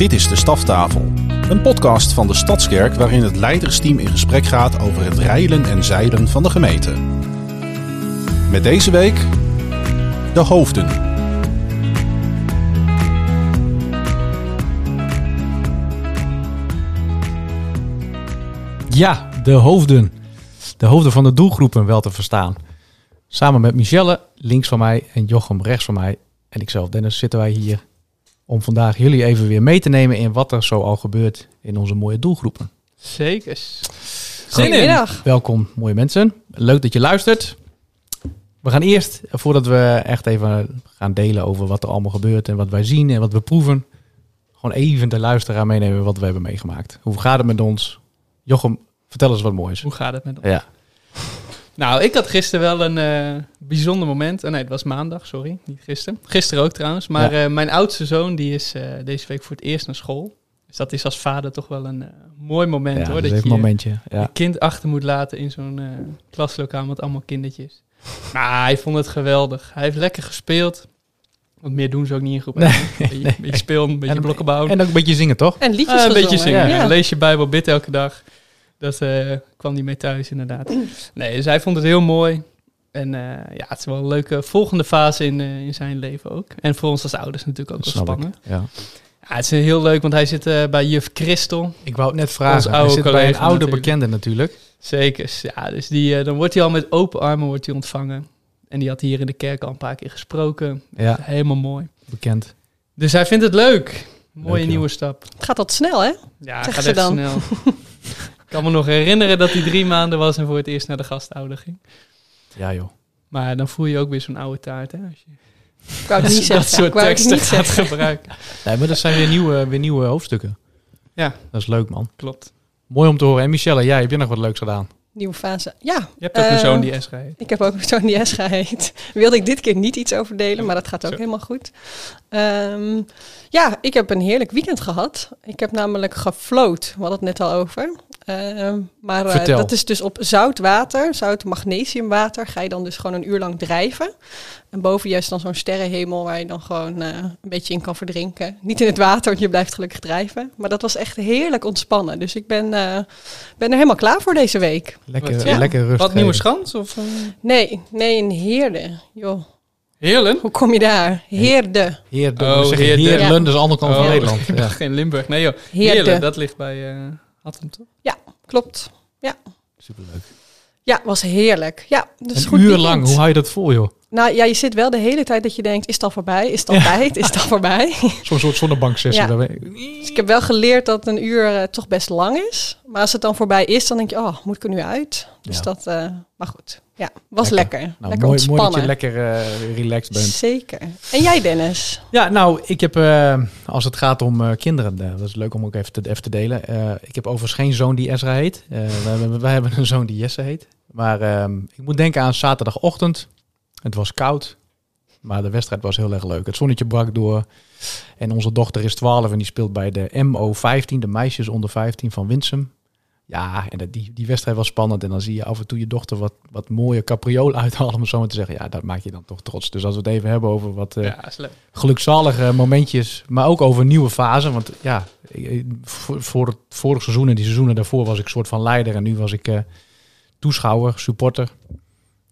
Dit is de Staftafel, een podcast van de Stadskerk waarin het leidersteam in gesprek gaat over het rijlen en zeilen van de gemeente. Met deze week de hoofden. Ja, de hoofden. De hoofden van de doelgroepen wel te verstaan. Samen met Michelle links van mij en Jochem rechts van mij en ikzelf Dennis zitten wij hier om vandaag jullie even weer mee te nemen in wat er zo al gebeurt in onze mooie doelgroepen. Zeker. Goedemiddag. Welkom mooie mensen. Leuk dat je luistert. We gaan eerst, voordat we echt even gaan delen over wat er allemaal gebeurt en wat wij zien en wat we proeven, gewoon even de luisteraar meenemen wat we hebben meegemaakt. Hoe gaat het met ons? Jochem, vertel eens wat moois. Hoe gaat het met ons? Ja. Nou, ik had gisteren wel een eh, bijzonder moment. Oh, nee, het was maandag, sorry. Niet gisteren. Gisteren ook trouwens. Maar Ja. eh, mijn oudste zoon, die is eh, deze week voor het eerst naar school. Dus dat is als vader toch wel een eh, mooi moment ja, hoor. dat je een momentje. Ja. een kind achter moet laten in zo'n eh, klaslokaal met allemaal kindertjes. Maar hij vond het geweldig. Hij heeft lekker gespeeld. Want meer doen ze ook niet in groep. Nee. Een beetje, nee. beetje spelen, een beetje En- blokken bouwen. En ook een beetje zingen, toch? En liedjes Ah, een gezongen. beetje zingen. Ja. Lees je Bijbel, bid elke dag. Dat eh, kwam hij mee thuis, inderdaad. Nee, dus hij vond het heel mooi. En eh, ja, het is wel een leuke volgende fase in, eh, in zijn leven ook. En voor ons als ouders natuurlijk ook Dat wel ik. spannend. Ja. Ja, het is heel leuk, want hij zit eh, bij juf Christel. Ik wou het net vragen. Hij oude zit bij een oude natuurlijk. bekende natuurlijk. Zeker. Ja, dus die, dan wordt hij al met open armen wordt hij ontvangen. En die had hier in de kerk al een paar keer gesproken. Ja, Helemaal mooi. bekend. Dus hij vindt het leuk. Mooie Leuk, joh. nieuwe stap. Het gaat wat snel, hè? Ja, Zeggen gaat ze echt dan. snel. ik kan me nog herinneren dat hij drie maanden was en voor het eerst naar de gastouder ging. Ja joh. Maar dan voel je ook weer zo'n oude taart, hè? Als je Ik wou het niet dat zeggen. soort teksten niet gaat zeggen. gebruiken. Nee, maar dat zijn weer nieuwe, weer nieuwe hoofdstukken. Ja. Dat is leuk man. Klopt. Mooi om te horen. En Michelle, jij heb je nog wat leuks gedaan? Nieuwe fase. Ja, Je hebt ook een Eh, zoon die Esra heet. ik heb ook zo'n die S geheet. Wilde ik dit keer niet iets over delen, maar dat gaat ook Zo. helemaal goed. Ehm, ja, ik heb een heerlijk weekend gehad. Ik heb namelijk gefloat. We hadden het net al over. Ehm, maar eh, dat is dus op zout water, zout magnesiumwater, ga je dan dus gewoon een uur lang drijven. En boven je is dan zo'n sterrenhemel waar je dan gewoon eh, een beetje in kan verdrinken. Niet in het water, want je blijft gelukkig drijven. Maar dat was echt heerlijk ontspannen. Dus ik ben, eh, ben er helemaal klaar voor deze week. Lekker, Wat, ja. lekker rustig. Wat nieuwe schans? Of, eh? Nee, nee, een heerde. Joh, Heerlen? hoe kom je daar? Heerde. Heerden. Oh, Heerden. Heerlen, Ja. is de andere kant van Oh, Nederland. Ja. geen Limburg. Nee joh. Heerde. Heerlen, dat ligt bij uh, Hattem toch? Klopt. Superleuk. Ja, was heerlijk. Ja, dus Een goed uur lang, hoe hou je dat vol joh? Nou ja, je zit wel de hele tijd dat je denkt, is het al voorbij? Is het al tijd? Is het al voorbij? Zo'n soort zonnebanksessie. Ja. Dus ik heb wel geleerd dat een uur eh, toch best lang is. Maar als het dan voorbij is, dan denk je, oh, moet ik er nu uit? Dus Ja. dat, eh, maar goed. Ja, was Lekker. lekker. Nou, lekker mooi, mooi dat ontspannen. je lekker eh, relaxed bent. Zeker. En jij, Dennis? Ja, nou, ik heb, eh, als het gaat om eh, kinderen, dat is leuk om ook even te, even te delen. Eh, ik heb overigens geen zoon die Ezra heet. Eh, wij, hebben- wij hebben een zoon die Jesse heet. Maar ehm, ik moet denken aan zaterdagochtend. Het was koud, maar de wedstrijd was heel erg leuk. Het zonnetje brak door. En onze dochter is 12 en die speelt bij de MO15, de meisjes onder 15 van Winsum. Ja, en dat- die, die wedstrijd was spannend. En dan zie je af en toe je dochter wat, wat mooie capriolen uithalen, om zo maar te zeggen. Ja, dat maakt je dan toch trots. Dus als we het even hebben over wat eh, Ja, gelukzalige momentjes, maar ook over nieuwe fasen. Want ja, voor, voor het vorige seizoen en die seizoenen daarvoor was ik soort van leider en nu was ik eh, toeschouwer, supporter.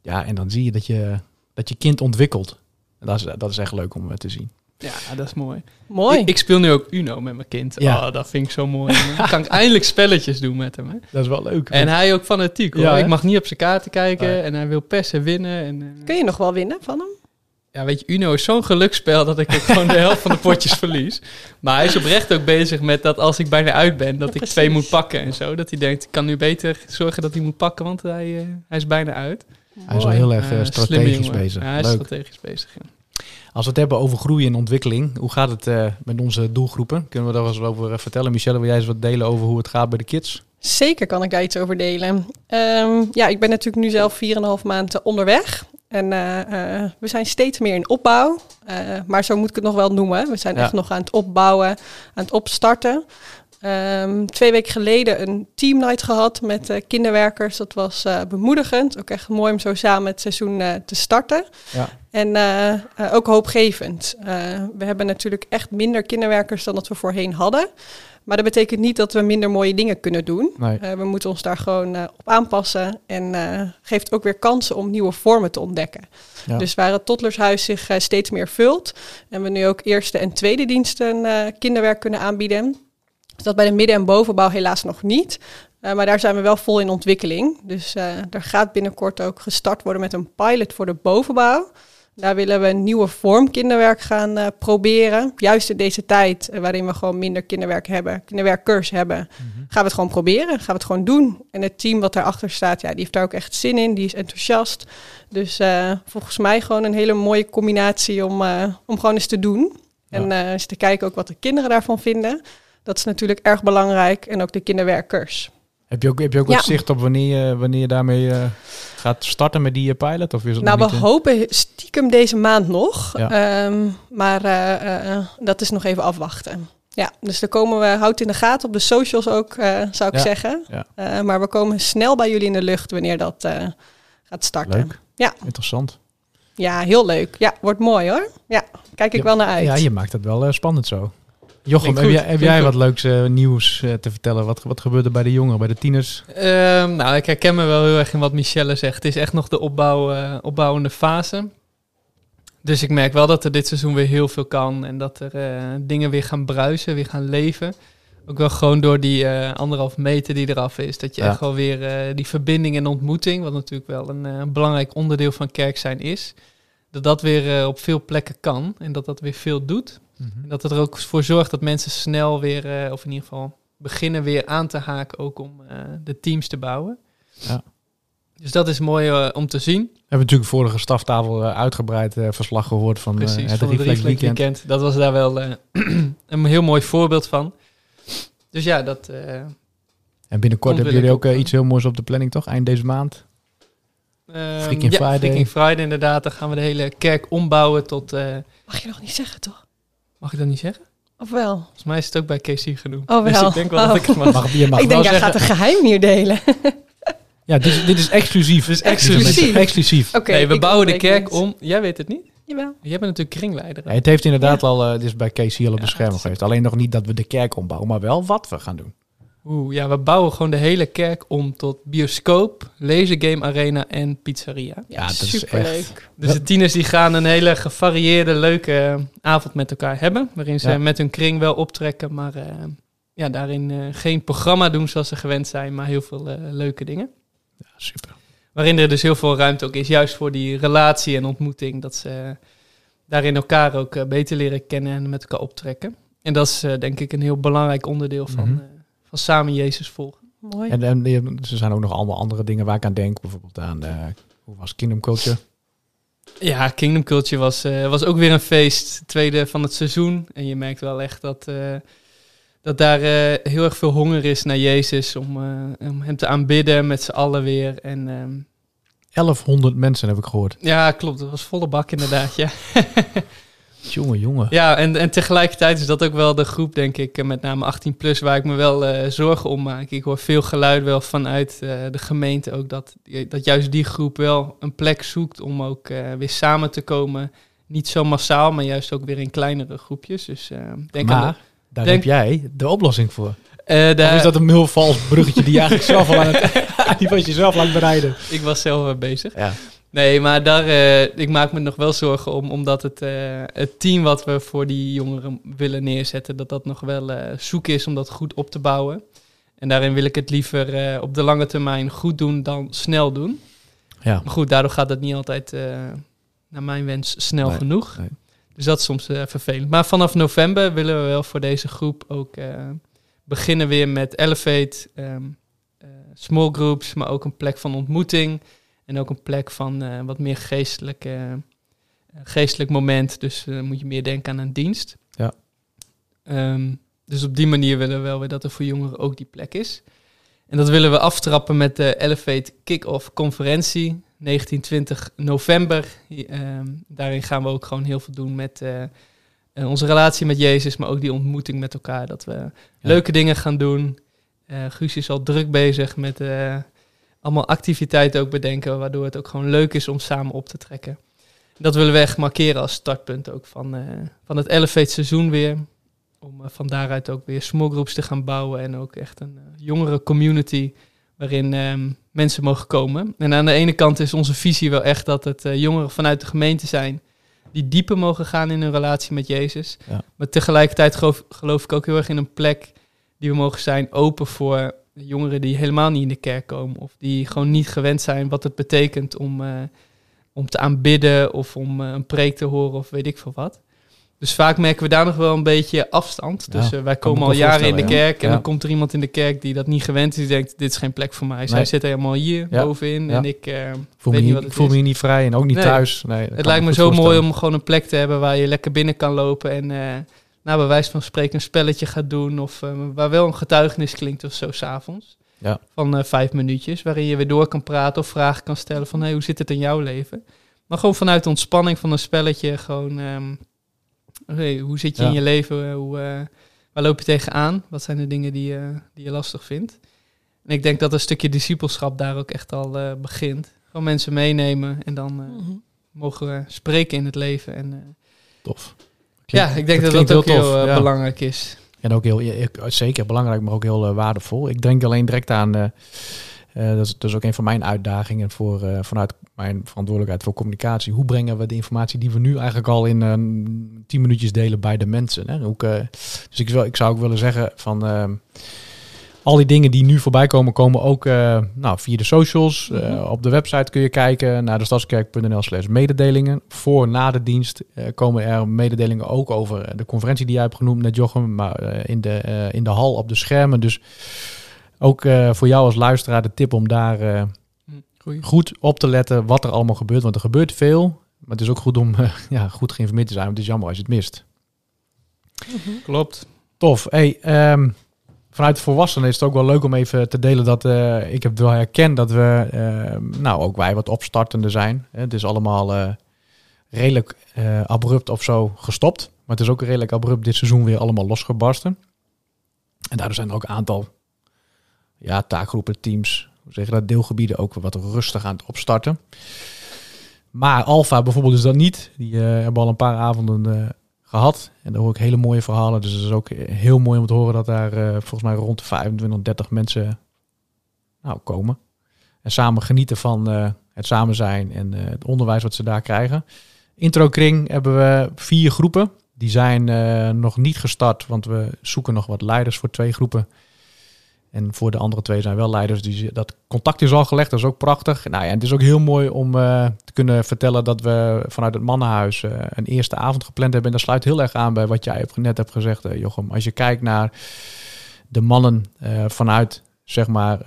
Ja, en dan zie je dat je, dat je kind ontwikkelt. En dat is, dat is echt leuk om eh, te zien. Ja, dat is mooi. Mooi. Ik, ik speel nu ook Uno met mijn kind. Ja. Oh, dat vind ik zo mooi. Dan kan ik eindelijk spelletjes doen met hem. Hè? Dat is wel leuk. En hij ook fanatiek hoor. Ja, ik mag niet op zijn kaarten kijken en hij wil persen winnen. En, eh, Kun je nog wel winnen van hem? Ja, weet je, Uno is zo'n geluksspel dat ik ook gewoon de helft van de potjes verlies. Maar hij is oprecht ook bezig met dat als ik bijna uit ben, dat Ja, ik precies. twee moet pakken en zo. Dat hij denkt, ik kan nu beter zorgen dat hij moet pakken, want hij, eh, hij is bijna uit. Hij is wel heel erg eh, strategisch bezig. Ja, hij is leuk. strategisch bezig. ja. Als we het hebben over groei en ontwikkeling, hoe gaat het eh, met onze doelgroepen? Kunnen we daar eens wat over eh, vertellen? Michelle, wil jij eens wat delen over hoe het gaat bij de kids? Zeker kan ik daar iets over delen. Ehm, ja, ik ben natuurlijk nu zelf 4,5 maanden onderweg. En eh, eh, we zijn steeds meer in opbouw. Eh, maar zo moet ik het nog wel noemen. We zijn Ja. echt nog aan het opbouwen, aan het opstarten. Ehm, twee weken geleden een team night gehad met eh, kinderwerkers. Dat was eh, bemoedigend. Ook echt mooi om zo samen het seizoen eh, te starten. Ja. En ook hoopgevend. We hebben natuurlijk echt minder kinderwerkers dan dat we voorheen hadden. Maar dat betekent niet dat we minder mooie dingen kunnen doen. Nee. We moeten ons daar gewoon op aanpassen. En geeft ook weer kansen om nieuwe vormen te ontdekken. Ja. Dus waar het Toddlershuis zich steeds meer vult. En we nu ook eerste en tweede diensten kinderwerk kunnen aanbieden. Dus dat bij de midden- en bovenbouw helaas nog niet. Eh, maar daar zijn we wel vol in ontwikkeling. Dus eh er gaat binnenkort ook gestart worden met een pilot voor de bovenbouw. Daar willen we een nieuwe vorm kinderwerk gaan eh, proberen. Juist in deze tijd waarin we gewoon minder kinderwerk hebben, kinderwerkcurs hebben, gaan we het gewoon proberen. Gaan we het gewoon doen. En het team wat daarachter staat, ja, die heeft daar ook echt zin in. Die is enthousiast. Dus volgens mij gewoon een hele mooie combinatie om, om gewoon eens te doen. En eens te kijken ook wat de kinderen daarvan vinden. Dat is natuurlijk erg belangrijk. En ook de kinderwerkers. Heb je ook, heb je ook Ja. wat zicht op wanneer je, wanneer je daarmee eh, gaat starten met die eh, pilot? Of is het Nou, we eh? hopen stiekem deze maand nog. Ja. Ehm, maar dat is nog even afwachten. Ja, dus daar komen we, houd in de gaten op de socials ook, zou ik Ja, zeggen. ja. Maar we komen snel bij jullie in de lucht wanneer dat gaat starten. Leuk. Ja. Interessant. Ja, heel leuk. Ja, wordt mooi hoor. Ja, kijk ik wel naar uit. Ja, je maakt het wel spannend zo. Jochem, heb jij, heb wat leuks eh, nieuws eh, te vertellen? Wat, wat gebeurde bij de jongeren, bij de tieners? Ehm, nou, ik herken me wel heel erg in wat Michelle zegt. Het is echt nog de opbouw, eh, opbouwende fase. Dus ik merk wel dat er dit seizoen weer heel veel kan. En dat er dingen weer gaan bruisen, weer gaan leven. Ook wel gewoon door die anderhalf meter die eraf is. Dat je Ja. echt wel weer die verbinding en ontmoeting... wat natuurlijk wel een belangrijk onderdeel van kerk zijn is... dat dat weer op veel plekken kan. En dat dat weer veel doet. En dat het er ook voor zorgt dat mensen snel weer, eh, of in ieder geval beginnen weer aan te haken, ook om eh, de teams te bouwen. Ja. Dus dat is mooi eh, om te zien. We hebben natuurlijk vorige staftafel eh, uitgebreid verslag gehoord van eh, Precies, het van het Reflex Reflex Weekend. Weekend. Dat was daar wel eh, een heel mooi voorbeeld van. Dus ja, dat... eh, En binnenkort hebben jullie ook iets heel moois op de planning, toch? Eind deze maand. ehm, Freaking ja, Friday. Freaking Friday inderdaad. Dan gaan we de hele kerk ombouwen tot... eh, Mag je nog niet zeggen, toch? Mag ik dat niet zeggen? Of wel? Volgens mij is het ook bij KC genoemd. Oh, Dus ik denk wel dat ik het mag. Mag, je mag ik wel denk, hij zeggen... gaat een geheim hier delen. Ja, dit is, dit is exclusief. Dus Exclusief. exclusief. exclusief. Oké, nee, we bouwen de kerk niet. om... Jij weet het niet? Jawel. Jij bent natuurlijk kringleider. Nee, het heeft inderdaad al, eh dit is bij Casey al Ja, het is- geweest. Alleen nog niet dat we de kerk ombouwen, maar wel wat we gaan doen. Oeh, ja, we bouwen gewoon de hele kerk om tot bioscoop, lasergame arena en pizzeria. Ja, dat is superleuk. Dus de tieners die gaan een hele gevarieerde, leuke eh, avond met elkaar hebben. Waarin ze Ja. met hun kring wel optrekken, maar eh, ja, daarin eh, geen programma doen zoals ze gewend zijn, maar heel veel leuke dingen. Ja, super. Waarin er dus heel veel ruimte ook is, juist voor die relatie en ontmoeting. Dat ze daarin elkaar ook beter leren kennen en met elkaar optrekken. En dat is eh, denk ik een heel belangrijk onderdeel van, Mhm. eh, van samen Jezus volgen. Mooi. En, en er zijn ook nog allemaal andere dingen waar ik aan denk. Bijvoorbeeld aan, eh, hoe was Kingdom Culture? Ja, Kingdom Culture was, eh, was ook weer een feest. Tweede van het seizoen. En je merkt wel echt dat, eh, dat daar eh, heel erg veel honger is naar Jezus. Om, eh, om hem te aanbidden met z'n allen weer. En ehm, 1100 mensen heb ik gehoord. ja, klopt. Dat was volle bak inderdaad. Ja, Jongen, jongen. ja en, en tegelijkertijd is dat ook wel de groep, denk ik, eh, met name 18 plus, waar ik me wel eh, zorgen om maak. Ik hoor veel geluid wel vanuit eh, de gemeente ook dat, dat juist die groep wel een plek zoekt om ook weer samen te komen. Niet zo massaal, maar juist ook weer in kleinere groepjes. Dus denk aan de- daar denk- heb jij de oplossing voor. Of daar- is dat een heel vals bruggetje die je eigenlijk zelf al aan het... die was je zelf aan het bereiden. Ik was zelf bezig. Ja. Nee, maar daar, eh, ik maak me nog wel zorgen om, omdat het, eh, het team wat we voor die jongeren willen neerzetten, dat dat nog wel eh, zoek is om dat goed op te bouwen. En daarin wil ik het liever op de lange termijn goed doen dan snel doen. Ja. Maar goed, daardoor gaat het niet altijd naar mijn wens snel Nee, genoeg. nee. Dus dat is soms vervelend. Maar vanaf november willen we wel voor deze groep ook beginnen weer met Elevate, ehm, eh, small groups, maar ook een plek van ontmoeting. En ook een plek van eh, wat meer geestelijk, eh, geestelijk moment. Dus eh, moet je meer denken aan een dienst. Ja. Ehm, dus op die manier willen we wel weer dat er voor jongeren ook die plek is. En dat willen we aftrappen met de Elevate Kick-Off conferentie, 1920 november. Ehm, daarin gaan we ook gewoon heel veel doen met onze relatie met Jezus, maar ook die ontmoeting met elkaar. Dat we leuke dingen gaan doen. Guus is al druk bezig met allemaal activiteiten ook bedenken, waardoor het ook gewoon leuk is om samen op te trekken. Dat willen we echt markeren als startpunt ook van, eh, van het Elevate seizoen weer. Om eh, van daaruit ook weer small groups te gaan bouwen en ook echt een eh, jongere community waarin ehm, mensen mogen komen. En aan de ene kant is onze visie wel echt dat het jongeren vanuit de gemeente zijn die dieper mogen gaan in hun relatie met Jezus. Ja. Maar tegelijkertijd geloof, geloof ik ook heel erg in een plek die we mogen zijn open voor jongeren die helemaal niet in de kerk komen of die gewoon niet gewend zijn wat het betekent om, eh, om te aanbidden of om eh, een preek te horen of weet ik veel wat. Dus vaak merken we daar nog wel een beetje afstand. Ja, Dus eh, wij komen al jaren in de ja. kerk en dan komt er iemand in de kerk die dat niet gewend is. Die denkt, dit is geen plek voor mij. Zij Nee. zit helemaal hier Ja. bovenin en ik eh, voel weet me, niet niet, wat ik voel me hier niet vrij en ook niet Nee. thuis. Nee, Het lijkt me zo mooi om gewoon een plek te hebben waar je lekker binnen kan lopen en nou, bij wijze van spreken een spelletje gaat doen of eh, waar wel een getuigenis klinkt of zo s'avonds. Ja. Van eh, vijf minuutjes, waarin je weer door kan praten of vragen kan stellen van hey, hoe zit het in jouw leven? Maar gewoon vanuit de ontspanning van een spelletje gewoon, ehm, hey, hoe zit je Ja. in je leven? Hoe, eh, waar loop je tegenaan? Wat zijn de dingen die, je die je lastig vindt? En ik denk dat een stukje discipelschap daar ook echt al eh, begint. Gewoon mensen meenemen en dan eh, Mhm. mogen we spreken in het leven. En eh, Ja, ik denk dat dat ook heel, eh, ja. belangrijk is. En ook heel, zeker belangrijk, maar ook heel eh, waardevol. Ik denk alleen direct aan, eh, dat, is, is ook een van mijn uitdagingen voor, vanuit mijn verantwoordelijkheid voor communicatie. Hoe brengen we de informatie die we nu eigenlijk al in tien minuutjes delen bij de mensen? Hè? Hoe, dus ik, wil, ik zou ook willen zeggen van... al die dingen die nu voorbij komen, komen ook eh, nou, via de socials. Eh, Mhm. op de website kun je kijken naar de stadskerk.nl slash mededelingen. Voor na de dienst eh, komen er mededelingen ook over de conferentie die jij hebt genoemd net Jochem. Maar eh, in, de, eh, in de hal op de schermen. Dus ook eh, voor jou als luisteraar de tip om daar eh, Goeie. goed op te letten wat er allemaal gebeurt. Want er gebeurt veel. Maar het is ook goed om eh, ja, goed geïnformeerd te zijn. Want het is jammer als je het mist. Klopt. Tof. Hey, ehm, vanuit de volwassenen is het ook wel leuk om even te delen dat eh, ik heb wel herkend dat we, ehm, nou ook wij wat opstartende zijn. Het is allemaal eh, redelijk abrupt of zo gestopt. Maar het is ook redelijk abrupt dit seizoen weer allemaal losgebarsten. En daardoor zijn er ook een aantal ja, taakgroepen, teams, hoe zeg je dat, deelgebieden ook wat rustig aan het opstarten. Maar Alfa bijvoorbeeld is dat niet. Die hebben al een paar avonden gehad. En daar hoor ik hele mooie verhalen. Dus het is ook heel mooi om te horen dat daar eh, volgens mij rond de 25, 30 mensen nou, komen. En samen genieten van eh, het samen zijn en eh, het onderwijs wat ze daar krijgen. Introkring hebben we vier groepen. Die zijn nog niet gestart, want we zoeken nog wat leiders voor twee groepen. En voor de andere twee zijn wel leiders. Die, dat contact is al gelegd, dat is ook prachtig. Nou ja, het is ook heel mooi om eh, te kunnen vertellen dat we vanuit het mannenhuis eh, een eerste avond gepland hebben. En dat sluit heel erg aan bij wat jij net hebt gezegd, eh, Jochem. Als je kijkt naar de mannen vanuit zeg maar,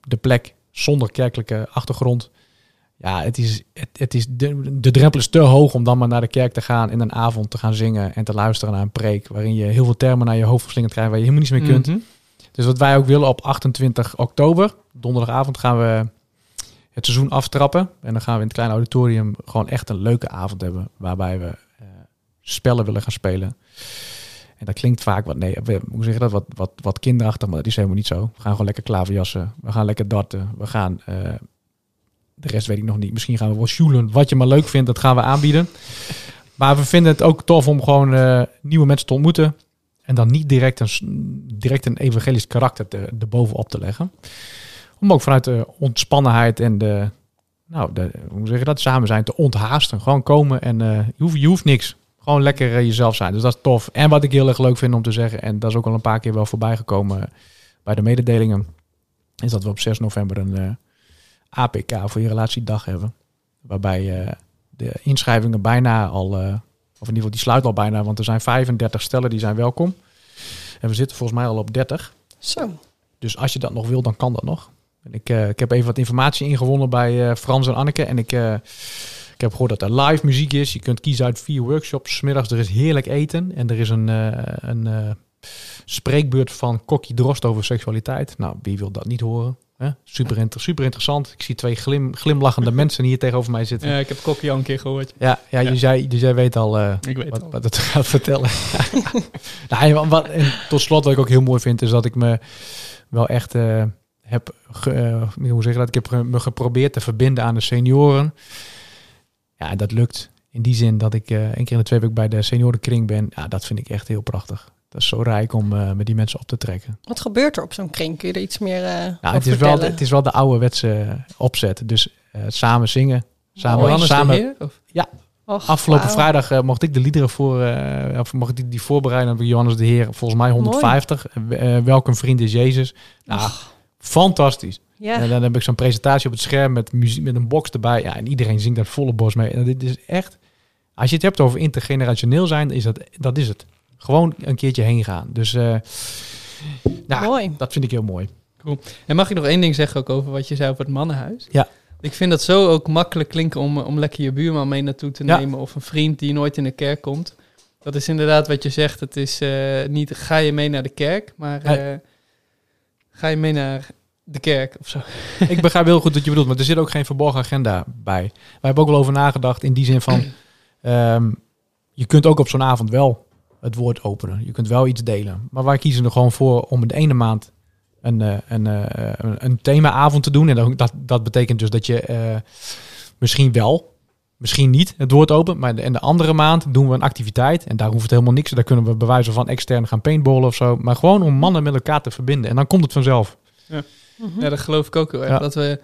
de plek zonder kerkelijke achtergrond. Ja, het is, het, het is de, de drempel is te hoog om dan maar naar de kerk te gaan en een avond te gaan zingen en te luisteren naar een preek. Waarin je heel veel termen naar je hoofd verslingerd krijgt waar je helemaal niets mee kunt. Mhm. Dus wat wij ook willen op 28 oktober, donderdagavond, gaan we het seizoen aftrappen. En dan gaan we in het kleine auditorium gewoon echt een leuke avond hebben. Waarbij we eh, spellen willen gaan spelen. En dat klinkt vaak wat, nee, hoe zeg je dat, wat, wat, wat kinderachtig, maar dat is helemaal niet zo. We gaan gewoon lekker klaverjassen. We gaan lekker darten. We gaan, eh, de rest weet ik nog niet. Misschien gaan we wel sjoelen. Wat je maar leuk vindt, dat gaan we aanbieden. Maar we vinden het ook tof om gewoon eh, nieuwe mensen te ontmoeten. En dan niet direct een, direct een evangelisch karakter te, erbovenop te leggen. Om ook vanuit de ontspannenheid en de, nou, de, hoe zeg je dat, samen zijn te onthaasten. Gewoon komen en eh, je, hoeft, je hoeft niks. Gewoon lekker eh, jezelf zijn. Dus dat is tof. En wat ik heel erg leuk vind om te zeggen, en dat is ook al een paar keer wel voorbij gekomen bij de mededelingen, is dat we op 6 november een eh, APK voor je relatiedag hebben. Waarbij eh, de inschrijvingen bijna al, eh, of in ieder geval die sluiten al bijna, want er zijn 35 stellen die zijn welkom. En we zitten volgens mij al op 30. Zo. Dus als je dat nog wil, dan kan dat nog. En ik, eh, ik heb even wat informatie ingewonnen bij eh, Frans en Anneke. En ik, eh, ik heb gehoord dat er live muziek is. Je kunt kiezen uit vier workshops. 's middags er is heerlijk eten. En er is een, een spreekbeurt van Kokkie Drost over seksualiteit. Nou, wie wil dat niet horen? Super, inter- super interessant. Ik zie twee glim, glimlachende mensen hier tegenover mij zitten. Ja, ik heb Kokkie al een keer gehoord. Ja, ja, Ja. Dus, jij, dus jij weet al eh, Ik weet wat, al. wat het gaat vertellen. nou, en wat, en tot slot, wat ik ook heel mooi vind, is dat ik me wel echt eh, heb, ge, eh, hoe zeg je dat? Ik heb me geprobeerd te verbinden aan de senioren. Ja, dat lukt. In die zin dat ik één keer in de twee weken bij de seniorenkring ben. Ja, dat vind ik echt heel prachtig. Dat is zo rijk om eh, met die mensen op te trekken. Wat gebeurt er op zo'n kring? Kun je er iets meer eh Nou, over het, is wel, vertellen? het is wel de ouderwetse opzet. Dus eh, samen zingen. Samen, Johannes de samen Heer? Of? Och, Afgelopen vrijdag eh, mocht ik de liederen voor, eh, of mocht ik die voorbereiden bij Johannes de Heer. Volgens mij 150. Eh, eh, welk een vriend is Jezus. Nou, fantastisch. Ja, En dan heb ik zo'n presentatie op het scherm met muziek, met een box erbij. Ja, en iedereen zingt dat volle bos mee. En dit is echt, als je het hebt over intergenerationeel zijn, is dat, dat is het. Gewoon een keertje heen gaan. Dus eh, nou, mooi. dat vind ik heel mooi. En mag ik nog één ding zeggen ook over wat je zei over het mannenhuis? Ja. Ik vind dat zo ook makkelijk klinken om, om lekker je buurman mee naartoe te Ja. nemen. Of een vriend die nooit in de kerk komt. Dat is inderdaad wat je zegt. Het is eh, niet ga je mee naar de kerk, maar eh, ga je mee naar de kerk of zo. ik begrijp heel goed wat je bedoelt, maar er zit ook geen verborgen agenda bij. Wij hebben ook wel over nagedacht in die zin van, ehm, je kunt ook op zo'n avond wel het woord openen. Je kunt wel iets delen. Maar wij kiezen er gewoon voor om in de ene maand een, eh, een, eh, een, een themaavond te doen. En dat, dat, betekent dus dat je eh, misschien wel, misschien niet het woord opent. Maar in de andere maand doen we een activiteit. En daar hoeft het helemaal niks. Daar kunnen we bewijzen van extern gaan paintballen of zo. Maar gewoon om mannen met elkaar te verbinden. En dan komt het vanzelf. Mhm. Ja, dat geloof ik ook heel erg. Ja. Dat we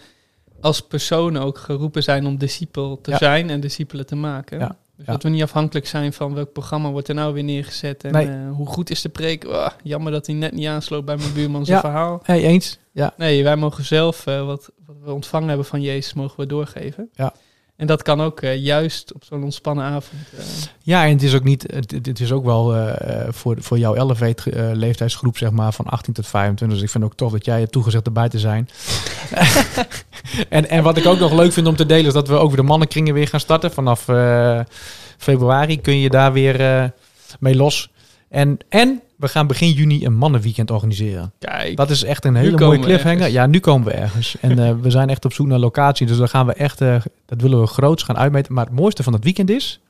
als personen ook geroepen zijn om discipel te Ja. zijn en discipelen te maken. Ja. Dus Ja. dat we niet afhankelijk zijn van welk programma wordt er nou weer neergezet. En Nee. eh, hoe goed is de preek? Oh, jammer dat hij net niet aansloot bij mijn buurman zijn Ja. verhaal. Hey, eens? Ja. Nee, wij mogen zelf eh, wat, wat we ontvangen hebben van Jezus, mogen we doorgeven. Ja. En dat kan ook eh, juist op zo'n ontspannen avond. eh, Ja, en het is ook niet, het, het- is ook wel eh, voor, voor jouw elevate leeftijdsgroep, zeg maar, van 18 tot 25. Dus ik vind ook tof dat jij hebt toegezegd erbij te zijn. en, en wat ik ook nog leuk vind om te delen, is dat we ook weer de mannenkringen weer gaan starten. Vanaf februari kun je daar weer mee los. En, en we gaan begin juni een mannenweekend organiseren. kijk, Dat is echt een hele mooie cliffhanger. Ja, nu komen we ergens. En eh, we zijn echt op zoek naar locatie. Dus dan gaan we echt, eh, dat willen we groots gaan uitmeten. Maar het mooiste van het weekend is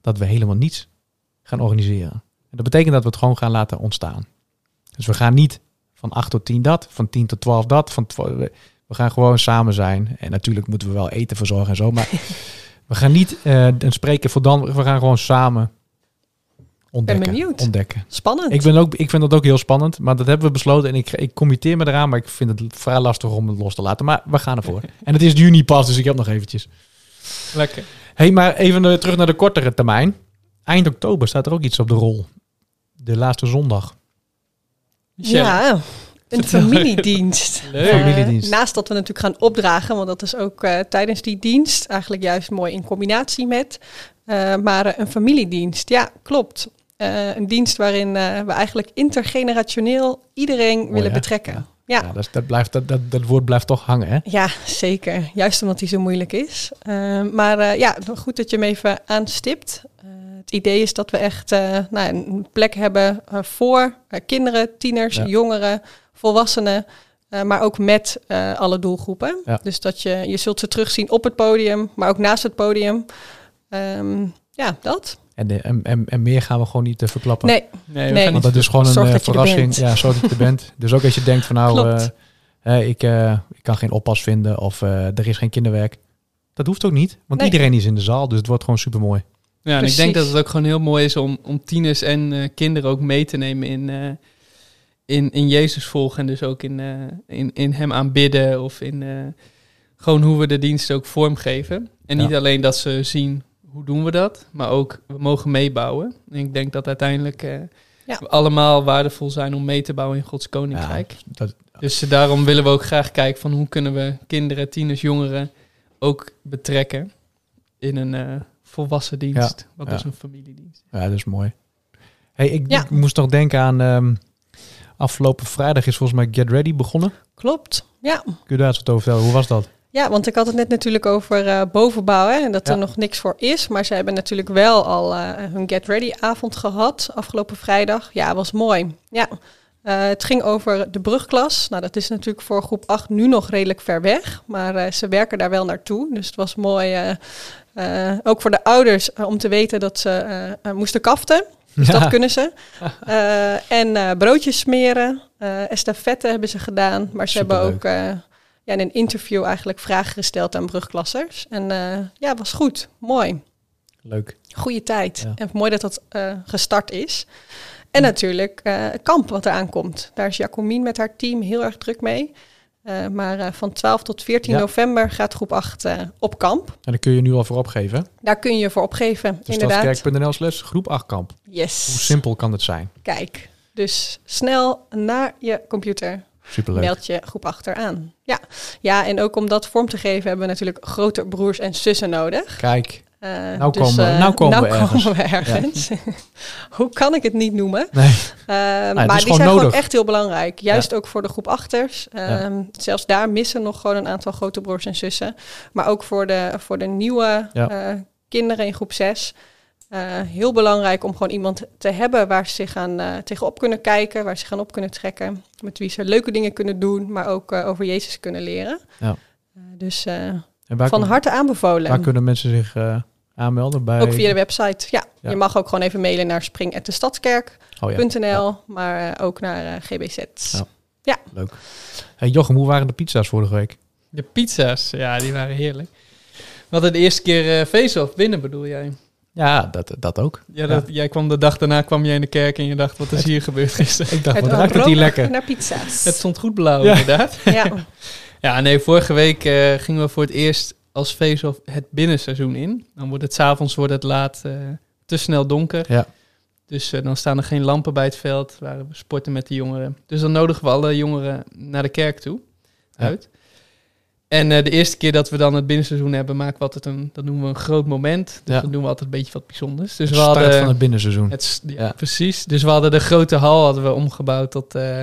dat we helemaal niets gaan organiseren. En dat betekent dat we het gewoon gaan laten ontstaan. Dus we gaan niet van 8 tot 10 dat, van 10 tot 12 dat. Van 12 we gaan gewoon samen zijn. En natuurlijk moeten we wel eten verzorgen en zo. Maar we gaan niet eh, een spreken voor dan. We gaan gewoon samen ontdekken. benieuwd. ontdekken. Spannend. Ik, ben ook, ik vind dat ook heel spannend, maar dat hebben we besloten. En ik, ik committeer me eraan, maar ik vind het vrij lastig om het los te laten. Maar we gaan ervoor. en het is juni pas, dus ik heb nog eventjes. lekker. hey, maar even eh, terug naar de kortere termijn. Eind oktober staat er ook iets op de rol. De laatste zondag. Michelle, Ja, een familiedienst. Leuk. Familiedienst. naast dat we natuurlijk gaan opdragen, want dat is ook eh, tijdens die dienst eigenlijk juist mooi in combinatie met. eh, maar een familiedienst, ja, klopt. Eh, een dienst waarin eh, we eigenlijk intergenerationeel iedereen willen hè? betrekken. Ja. Ja. Ja, dat, blijft, dat, dat, dat woord blijft toch hangen, hè? Ja, zeker. Juist omdat hij zo moeilijk is. Eh, maar ja, goed dat je hem even aanstipt. Het idee is dat we echt nou, een plek hebben voor kinderen, tieners, Ja. jongeren, volwassenen. maar ook met alle doelgroepen. Ja. Dus dat je, je zult ze terugzien op het podium, maar ook naast het podium. Ehm, ja, dat. En, de- en, en, en meer gaan we gewoon niet verklappen. Nee, Nee, Want dat is gewoon een Zorg eh, er verrassing. Ja, zorg dat je er bent. Dus ook als je denkt van nou, eh, ik, eh, ik kan geen oppas vinden of eh, er is geen kinderwerk. Dat hoeft ook niet, want Nee. iedereen is in de zaal, dus het wordt gewoon super mooi. Ja, en ik denk dat het ook gewoon heel mooi is om, om tieners en eh, kinderen ook mee te nemen in, eh, in, in Jezus volgen. En dus ook in, eh, in, in hem aanbidden of in eh, gewoon hoe we de dienst ook vormgeven. En Ja. niet alleen dat ze zien hoe doen we dat, maar ook we mogen meebouwen. En ik denk dat uiteindelijk eh, Ja. we allemaal waardevol zijn om mee te bouwen in Gods Koninkrijk. Dat, Dus eh, daarom willen we ook graag kijken van hoe kunnen we kinderen, tieners, jongeren ook betrekken in een eh, volwassen dienst. Wat ja. is een familiedienst? ja, dat is mooi. Hey, ik, Ja. ik moest nog denken aan ehm, afgelopen vrijdag is volgens mij Get Ready begonnen. klopt. Ja. Kun je daar eens wat over vertellen? Hoe was dat? Ja, want ik had het net natuurlijk over eh, bovenbouw hè, en dat Ja. er nog niks voor is. Maar ze hebben natuurlijk wel al eh, hun Get Ready avond gehad afgelopen vrijdag. Ja, was mooi. Ja, Eh, het ging over de brugklas. Nou, dat is natuurlijk voor groep 8 nu nog redelijk ver weg. Maar ze werken daar wel naartoe. Dus het was mooi, ook voor de ouders, om te weten dat ze moesten kaften. Dus Ja. dat kunnen ze. En broodjes smeren. eh estafette hebben ze gedaan. Maar ze hebben ook ja, in een interview eigenlijk vragen gesteld aan brugklassers. En eh, ja, was goed. Mooi. Leuk. Goede tijd. Ja. En mooi dat dat eh, gestart is. En natuurlijk eh, het kamp wat eraan komt. Daar is Jacomien met haar team heel erg druk mee. Maar van 12 tot 14 Ja. november gaat groep 8 eh, op kamp. En daar kun je nu al voor opgeven. Daar kun je voor opgeven, Dus inderdaad. stadskerk.nl slash groep 8 kamp. Hoe Yes. simpel kan het zijn? Kijk, dus snel naar je computer Superleuk. meld je groep 8 aan. Ja. ja, en ook om dat vorm te geven hebben we natuurlijk grote broers en zussen nodig. Kijk. Eh, Nou komen we- eh, nou komen we komen we ergens. Hoe kan ik het niet noemen? Nee. Eh, het maar die zijn nodig. gewoon echt heel belangrijk. Juist ook voor de groep achters. Ja. Ehm, Zelfs daar missen nog gewoon een aantal grote broers en zussen. Maar ook voor de, voor de nieuwe eh, kinderen in groep 6. Heel belangrijk om gewoon iemand te hebben waar ze zich aan eh, tegenop kunnen kijken, waar ze zich aan op kunnen trekken, met wie ze leuke dingen kunnen doen, maar ook eh, over Jezus kunnen leren. Ja. Eh, dus eh, van kun- harte aanbevolen. waar kunnen mensen zich eh, aanmelden? Bij... Ook via de website. Ja, Ja. je mag ook gewoon even mailen naar spring.destadskerk.nl, Oh ja, maar eh, ook naar eh, GBZ. Ja. leuk. Hey Jochem, hoe waren de pizza's vorige week? De pizza's, ja, die waren heerlijk. We hadden de eerste keer eh face-off binnen, bedoel jij? Ja, dat, dat ook. Ja, dat, jij kwam de dag daarna kwam jij in de kerk en je dacht, wat is hier gebeurd gisteren? Ik dacht, Het wat ruikt het hier lekker? naar pizza's. Het stond goed blauw, Ja. inderdaad. ja. Ja, nee, vorige week eh, gingen we voor het eerst als face-off het binnenseizoen in. Dan wordt het s'avonds wordt het laat eh, te snel donker. Ja. Dus eh, dan staan er geen lampen bij het veld waar we sporten met de jongeren. Dus dan nodigen we alle jongeren naar de kerk toe. Ja. Uit. En eh, de eerste keer dat we dan het binnenseizoen hebben, maken we altijd een, dat noemen we een groot moment. Dus Ja. dan doen we altijd een beetje wat bijzonders. Dus De we start hadden van het binnenseizoen. het, ja, Ja. precies. Dus we hadden de grote hal hadden we omgebouwd tot... eh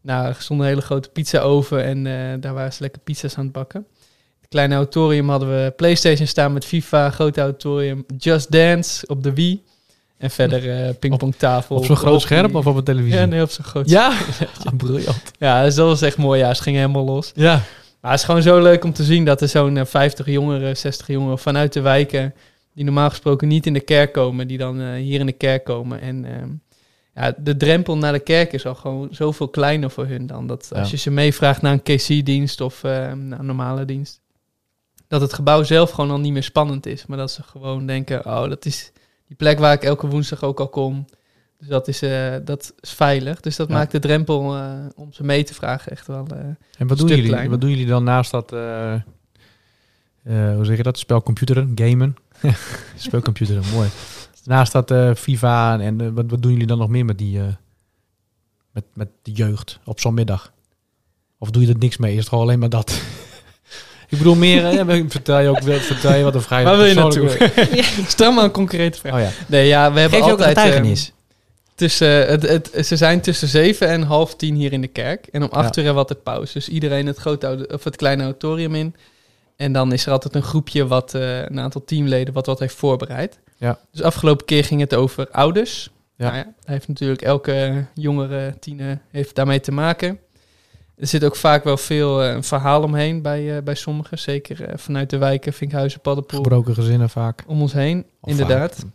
nou, er stond een hele grote pizza-oven en eh, daar waren ze lekker pizza's aan het bakken. Het kleine auditorium hadden we Playstation staan met FIFA. Grote auditorium Just Dance op de Wii. En verder pingpongtafel. Op zo'n groot scherm of op een televisie? Ja, nee, op zo'n groot Ja? Ah, briljant. Ja, dus dat was echt mooi. Ja, ze gingen helemaal los. Ja. Maar het is gewoon zo leuk om te zien dat er zo'n eh, 50 jongeren, 60 jongeren vanuit de wijken, die normaal gesproken niet in de kerk komen, die dan eh, hier in de kerk komen. En ehm, ja, de drempel naar de kerk is al gewoon zoveel kleiner voor hun dan. Dat als je ze meevraagt naar een KC-dienst of eh, naar een normale dienst, dat het gebouw zelf gewoon al niet meer spannend is. Maar dat ze gewoon denken, oh, dat is die plek waar ik elke woensdag ook al kom. Dus dat is, eh, dat is veilig. Dus dat Ja. maakt de drempel eh, om ze mee te vragen echt wel... eh, En wat doen, jullie, kleiner. wat doen jullie dan naast dat, hoe zeg je dat, spelcomputeren, gamen? spelcomputeren, mooi. Naast dat FIFA en wat, wat doen jullie dan nog meer met die, met, met de jeugd op zo'n middag? Of doe je er niks mee? Is het gewoon alleen maar dat? Ik bedoel meer, vertel je ook vertel je wat een vrij Waar wil je persoonlijke- Stel maar een concrete vraag. Oh ja. Nee, ja, we hebben Geef je ook een altijd... getuigenis? Tussen, het, het, ze zijn tussen zeven en half tien hier in de kerk. En om acht uur hebben we altijd pauze. Dus iedereen het, grote, of het kleine auditorium in. En dan is er altijd een groepje, wat, eh, een aantal teamleden, wat wat heeft voorbereid. Ja. Dus afgelopen keer ging het over ouders. Ja. Nou ja, heeft natuurlijk elke jongere tiener heeft daarmee te maken. Er zit ook vaak wel veel eh, een verhaal omheen bij, eh, bij sommigen. Zeker vanuit de wijken, Vinkhuizen, Paddenpoel Gebroken gezinnen vaak. om ons heen, Of inderdaad. vaak.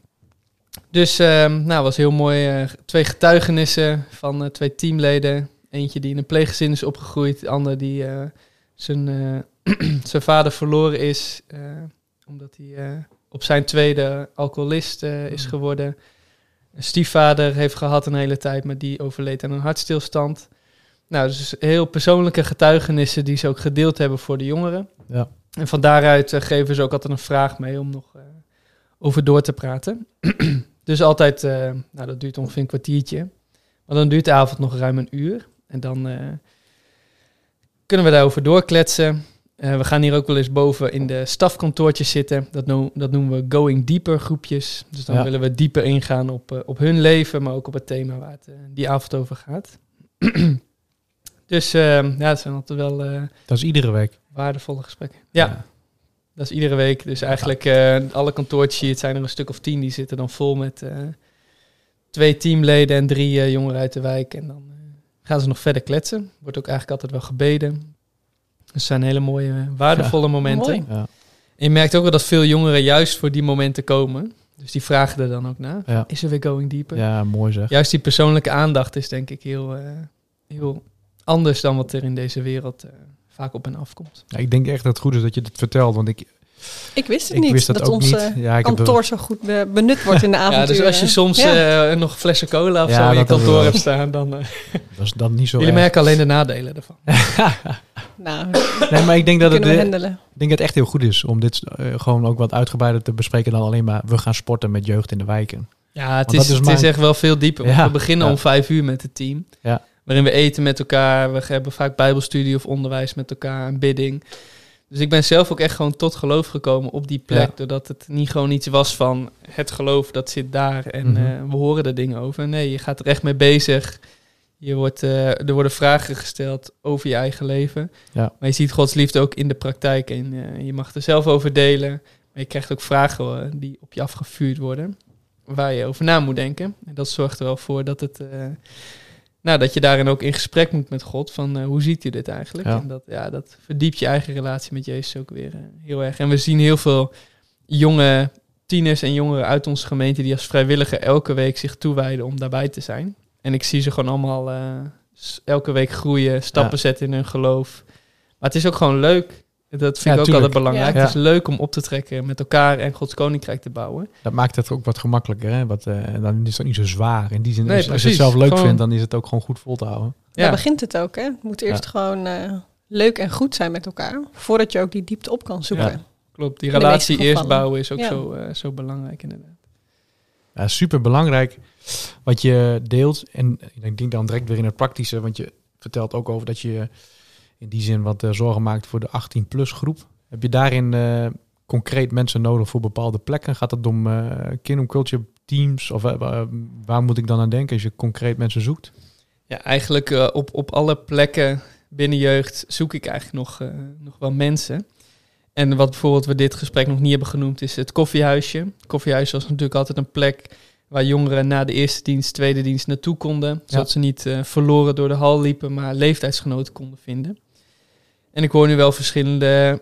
Dus um, nou, was heel mooi. eh, twee getuigenissen van eh, twee teamleden. Eentje die in een pleeggezin is opgegroeid. De ander die eh, zijn, zijn vader verloren is. omdat hij op zijn tweede alcoholist is Mm. geworden. Een stiefvader heeft gehad een hele tijd, maar die overleed aan een hartstilstand. Nou, dus heel persoonlijke getuigenissen die ze ook gedeeld hebben voor de jongeren. Ja. En van daaruit geven ze ook altijd een vraag mee om nog over door te praten. dus altijd, eh, nou dat duurt ongeveer een kwartiertje. Maar dan duurt de avond nog ruim een uur. En dan eh, kunnen we daarover doorkletsen. Eh, we gaan hier ook wel eens boven in de stafkantoortjes zitten. Dat, no dat noemen we going deeper groepjes. Dus dan Ja. willen we dieper ingaan op, op hun leven, maar ook op het thema waar het die avond over gaat. dus ja, het zijn altijd wel Dat is iedere week. waardevolle gesprekken. Ja, dat is iedere week. Dus eigenlijk eh, alle kantoortjes, het zijn er een stuk of tien, die zitten dan vol met eh, twee teamleden en drie eh, jongeren uit de wijk. En dan gaan ze nog verder kletsen. Wordt ook eigenlijk altijd wel gebeden. Het zijn hele mooie, waardevolle momenten. Mooi. En je merkt ook wel dat veel jongeren juist voor die momenten komen. Dus die vragen er dan ook naar. Ja. Is er weer going deeper? ja, mooi zeg. Juist die persoonlijke aandacht is denk ik heel, heel anders dan wat er in deze wereld eh, vaak op en afkomt. Ja, ik denk echt dat het goed is dat je dit vertelt, want ik, Ik wist het ik niet, wist dat, dat, ook ons niet. eh, Ja, ik heb kantoor zo goed be- benut wordt in de avond. Ja, dus als je soms Ja. eh, nog flessen cola of Ja, zo in je kantoor hebt staan, dan... eh, dat is dan niet zo jullie erg. merken alleen de nadelen ervan. Nou, Nee, maar ik denk dat het, ik denk dat het echt heel goed is om dit eh, gewoon ook wat uitgebreider te bespreken dan alleen maar we gaan sporten met jeugd in de wijken. Ja, het, is, het mijn- is echt wel veel dieper. Ja, we beginnen ja. om vijf uur met het team. Ja. Waarin we eten met elkaar. We hebben vaak bijbelstudie of onderwijs met elkaar. En bidding. Dus ik ben zelf ook echt gewoon tot geloof gekomen op die plek. Ja. Doordat het niet gewoon iets was van het geloof dat zit daar. En Mhm. eh, we horen er dingen over. Nee, je gaat er echt mee bezig. Je wordt, eh, er worden vragen gesteld over je eigen leven. Ja. Maar je ziet Gods liefde ook in de praktijk. En eh, je mag er zelf over delen. Maar je krijgt ook vragen die op je afgevuurd worden. Waar je over na moet denken. En dat zorgt er wel voor dat, het, nou, dat je daarin ook in gesprek moet met God. Van eh, hoe ziet u dit eigenlijk? Ja. En dat, ja, dat verdiept je eigen relatie met Jezus ook weer eh, heel erg. En we zien heel veel jonge tieners en jongeren uit onze gemeente... die als vrijwilliger elke week zich toewijden om daarbij te zijn. En ik zie ze gewoon allemaal eh, elke week groeien, stappen Ja. zetten in hun geloof. Maar het is ook gewoon leuk. Dat vind Ja, ik ook tuurlijk. altijd belangrijk. Ja. Het is leuk om op te trekken met elkaar en Gods koninkrijk te bouwen. Dat maakt het ook wat gemakkelijker. Hè? Wat, eh, dan is het ook niet zo zwaar. In die zin, Nee, als, als je het zelf leuk Gewoon- vindt, dan is het ook gewoon goed vol te houden. Daar begint het ook, hè? Het moet eerst Ja. gewoon eh, leuk en goed zijn met elkaar. Voordat je ook die diepte op kan zoeken. Ja. klopt. Die relatie eerst bouwen is ook Ja. zo, eh, zo belangrijk inderdaad. Ja, super belangrijk wat je deelt. En ik denk dan direct weer in het praktische, want je vertelt ook over dat je in die zin wat eh, zorgen maakt voor de 18-plus groep. Heb je daarin eh, concreet mensen nodig voor bepaalde plekken? Gaat het om Kingdom Culture teams? Of wa- waar moet ik dan aan denken als je concreet mensen zoekt? Ja, eigenlijk op, op alle plekken binnen jeugd zoek ik eigenlijk nog, nog wel mensen. En wat bijvoorbeeld we dit gesprek nog niet hebben genoemd is het koffiehuisje. Het koffiehuis was natuurlijk altijd een plek waar jongeren na de eerste dienst, tweede dienst naartoe konden. Zodat ze niet verloren door de hal liepen, maar leeftijdsgenoten konden vinden. En ik hoor nu wel verschillende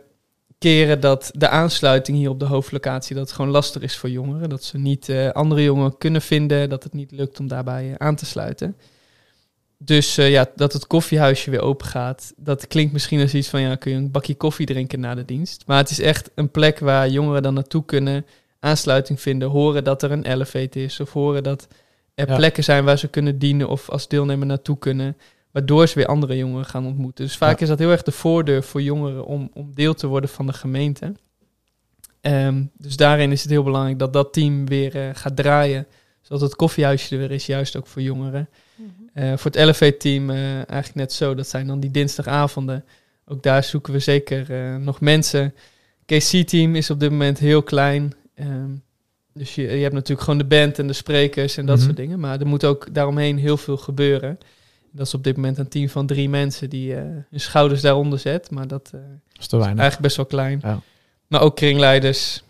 keren dat de aansluiting hier op de hoofdlocatie dat het gewoon lastig is voor jongeren. Dat ze niet eh, andere jongeren kunnen vinden, dat het niet lukt om daarbij eh, aan te sluiten. Dus eh, ja, dat het koffiehuisje weer open gaat, dat klinkt misschien als iets van ja, kun je een bakje koffie drinken na de dienst. Maar het is echt een plek waar jongeren dan naartoe kunnen, aansluiting vinden, horen dat er een elevate is of horen dat er Ja. plekken zijn waar ze kunnen dienen of als deelnemer naartoe kunnen, waardoor ze weer andere jongeren gaan ontmoeten. Dus vaak Ja. is dat heel erg de voordeur voor jongeren om, om deel te worden van de gemeente. Ehm, dus daarin is het heel belangrijk dat dat team weer eh, gaat draaien, zodat het koffiehuisje er weer is, juist ook voor jongeren. Eh, voor het Elevate-team eh, eigenlijk net zo. Dat zijn dan die dinsdagavonden. Ook daar zoeken we zeker eh, nog mensen. KC-team is op dit moment heel klein. Ehm, dus je, je hebt natuurlijk gewoon de band en de sprekers en dat Mhm. soort dingen. Maar er moet ook daaromheen heel veel gebeuren. Dat is op dit moment een team van drie mensen die eh, hun schouders daaronder zet. Maar dat eh, Dat is te weinig. eigenlijk best wel klein. Ja. Maar ook kringleiders.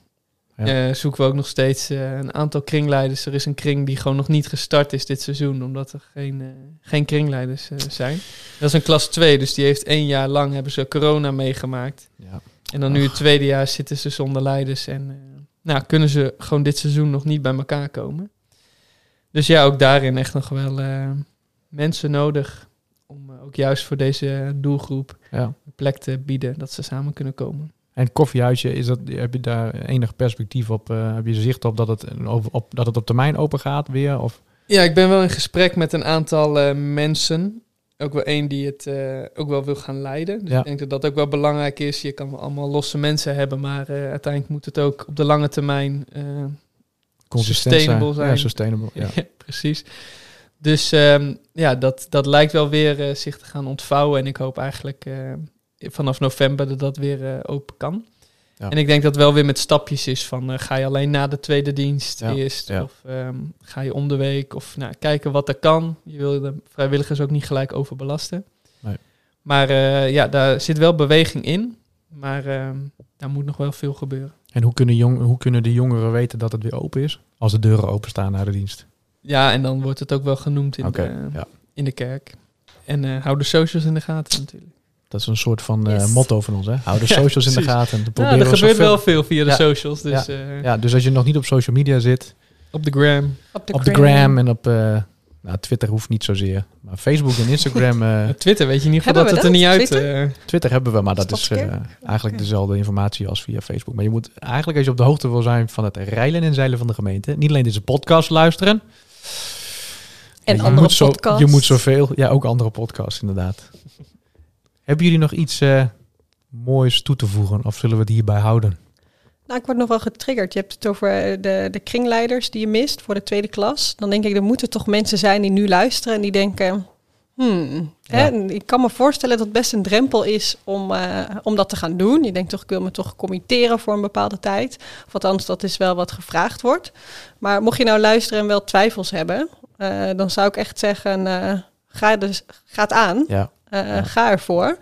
Ja. Eh, zoeken we ook nog steeds een aantal kringleiders. Er is een kring die gewoon nog niet gestart is dit seizoen, omdat er geen, geen kringleiders zijn. Dat is een klas 2, dus die heeft één jaar lang hebben ze corona meegemaakt. Ja. En dan nu het tweede jaar zitten ze zonder leiders en nou, kunnen ze gewoon dit seizoen nog niet bij elkaar komen. Dus ja, ook daarin echt nog wel mensen nodig om eh, ook juist voor deze doelgroep Ja. een plek te bieden dat ze samen kunnen komen. En het koffiehuisje, is dat, heb je daar enig perspectief op? eh, heb je zicht op dat het, over, op dat het op termijn open gaat weer? Of? Ja, ik ben wel in gesprek met een aantal eh, mensen. Ook wel één die het ook wel wil gaan leiden. Dus Ja. ik denk dat dat ook wel belangrijk is. Je kan wel allemaal losse mensen hebben, maar uiteindelijk moet het ook op de lange termijn Consistent Sustainable zijn. Ja, sustainable. Ja. Ja, precies. Dus ehm, ja, dat, dat lijkt wel weer eh, zich te gaan ontvouwen. En ik hoop eigenlijk eh, vanaf november dat dat weer eh, open kan. Ja. En ik denk dat het wel weer met stapjes is van ga je alleen na de tweede dienst Ja, eerst ja. of ehm, ga je om de week of nou, kijken wat er kan. Je wil de vrijwilligers ook niet gelijk overbelasten. Nee. Maar ja, daar zit wel beweging in. Maar ehm, daar moet nog wel veel gebeuren. En hoe kunnen, jong, hoe kunnen de jongeren weten dat het weer open is? Als de deuren openstaan naar de dienst. Ja, en dan wordt het ook wel genoemd in, de, ja. in de kerk. En eh, hou de socials in de gaten natuurlijk. Dat is een soort van eh, Yes. motto van ons, hè? Hou de Ja, socials in de gaten. Ja, proberen er we gebeurt zoveel- wel veel via de Ja. socials. Dus eh, Ja, dus als je nog niet op social media zit, op de gram. Op de, op de gram en op... eh, nou, Twitter hoeft niet zozeer. Maar Facebook en Instagram... eh, Twitter weet je in ieder geval Hebben dat het er niet uit... Twitter? eh, Twitter hebben we, maar dat is eigenlijk dezelfde informatie als via Facebook. Maar je moet eigenlijk, als je op de hoogte wil zijn van het rijlen en zeilen van de gemeente, niet alleen deze podcast luisteren. En je andere moet zo, podcasts. Je moet zoveel, ja, ook andere podcasts inderdaad. Hebben jullie nog iets eh, moois toe te voegen of zullen we het hierbij houden? Nou, ik word nog wel getriggerd. Je hebt het over eh, de, de kringleiders die je mist voor de tweede klas. Dan denk ik, er moeten toch mensen zijn die nu luisteren en die denken... Hmm, hè, Ja. en ik kan me voorstellen dat het best een drempel is om, eh, om dat te gaan doen. Je denkt toch, ik wil me toch committeren voor een bepaalde tijd. Of althans, dat is wel wat gevraagd wordt. Maar mocht je nou luisteren en wel twijfels hebben... eh, dan zou ik echt zeggen, eh, ga, dus, ga het aan. Ja, Ja. Ga ervoor.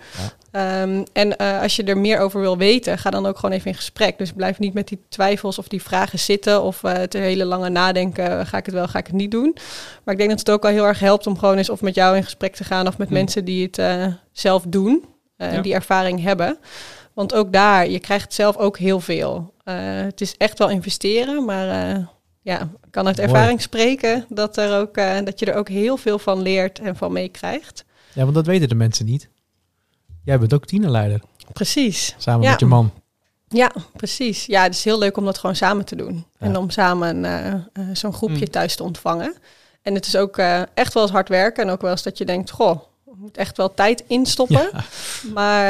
Ehm, en eh, als je er meer over wil weten, ga dan ook gewoon even in gesprek. Dus blijf niet met die twijfels of die vragen zitten of eh het hele lange nadenken. Ga ik het wel, ga ik het niet doen? Maar ik denk dat het ook al heel erg helpt om gewoon eens of met jou in gesprek te gaan of met Hm. mensen die het eh, zelf doen eh, en Ja. die ervaring hebben. Want ook daar, je krijgt zelf ook heel veel. Eh, het is echt wel investeren, maar eh, ja, ik kan uit Mooi. ervaring spreken dat, er ook, eh, dat je er ook heel veel van leert en van meekrijgt. ja, want dat weten de mensen niet. Jij bent ook tienerleider, Precies. samen Ja. met je man. Ja, precies. Ja, het is heel leuk om dat gewoon samen te doen. Ja. En om samen eh, eh, zo'n groepje Mm. thuis te ontvangen. En het is ook eh, echt wel eens hard werken. En ook wel eens dat je denkt, goh, moet echt wel tijd instoppen. Ja. Maar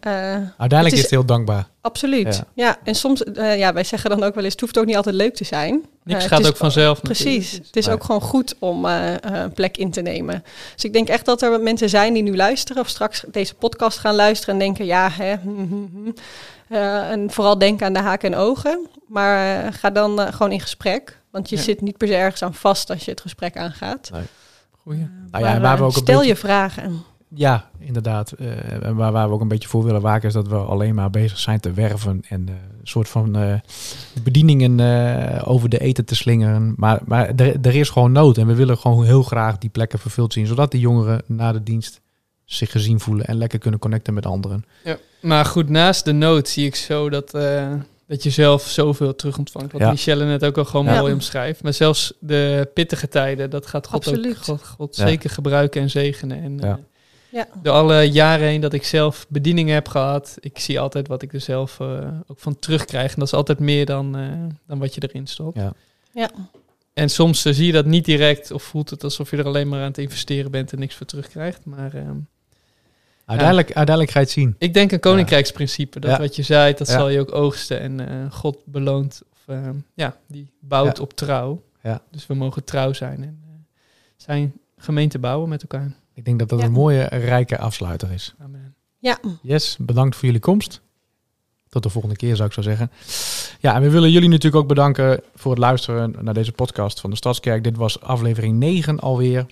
eh, Uiteindelijk Het is is- het heel dankbaar. absoluut. Ja. Ja. en soms, eh, ja, wij zeggen dan ook wel eens, het hoeft ook niet altijd leuk te zijn. niks gaat is- ook vanzelf Precies. natuurlijk. Het is Nee. ook gewoon goed om een plek in te nemen. Dus ik denk echt dat er mensen zijn die nu luisteren of straks deze podcast gaan luisteren en denken, ja, hè, en vooral denken aan de haken en ogen. Maar ga dan gewoon in gesprek. Want je Ja. zit niet per se ergens aan vast als je het gesprek aangaat. Goeie. Nou ja, Maar, waar we eh, ook stel beetje- je vragen. Ja, inderdaad. Eh, en waar, waar we ook een beetje voor willen waken is dat we alleen maar bezig zijn te werven en eh, een soort van eh, bedieningen eh, over de eten te slingeren. Maar, maar er, er is gewoon nood en we willen gewoon heel graag die plekken vervuld zien, zodat die jongeren na de dienst zich gezien voelen en lekker kunnen connecten met anderen. Ja. Maar goed, naast de nood zie ik zo dat, eh, dat je zelf zoveel terug ontvangt. Wat Ja. Michelle net ook al gewoon Ja. mooi omschrijft. Maar zelfs de pittige tijden, dat gaat God, ook. God, God Ja. zeker gebruiken en zegenen. En, Ja. eh, Ja. Door alle jaren heen dat ik zelf bedieningen heb gehad, ik zie altijd wat ik er zelf eh, ook van terugkrijg. En dat is altijd meer dan, eh, dan wat je erin stopt. Ja. Ja. En soms zie je dat niet direct of voelt het alsof je er alleen maar aan het investeren bent en niks voor terugkrijgt. Maar Uiteindelijk, uiteindelijk ga je het zien. ik denk een koninkrijksprincipe. Dat Ja. wat je zei, dat Ja. zal je ook oogsten. En eh, God beloont, of, ehm, ja, die bouwt Ja. op trouw. Ja. Dus we mogen trouw zijn en eh, zijn gemeente bouwen met elkaar. Ik denk dat dat Ja. een mooie, rijke afsluiter is. Amen. Ja, Yes, bedankt voor jullie komst. Tot de volgende keer zou ik zo zeggen. Ja, en we willen jullie natuurlijk ook bedanken voor het luisteren naar deze podcast van de Stadskerk. Dit was aflevering 9 alweer.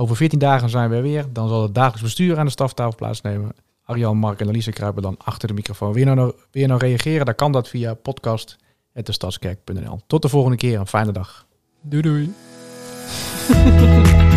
Over 14 dagen zijn we er weer. Dan zal het dagelijks bestuur aan de staftafel plaatsnemen. Arjan, Mark en Alice kruipen dan achter de microfoon. Wil je nou, wil je nou reageren? Dan kan dat via podcast.destadskerk.nl. Tot de volgende keer. Een fijne dag. Doei doei.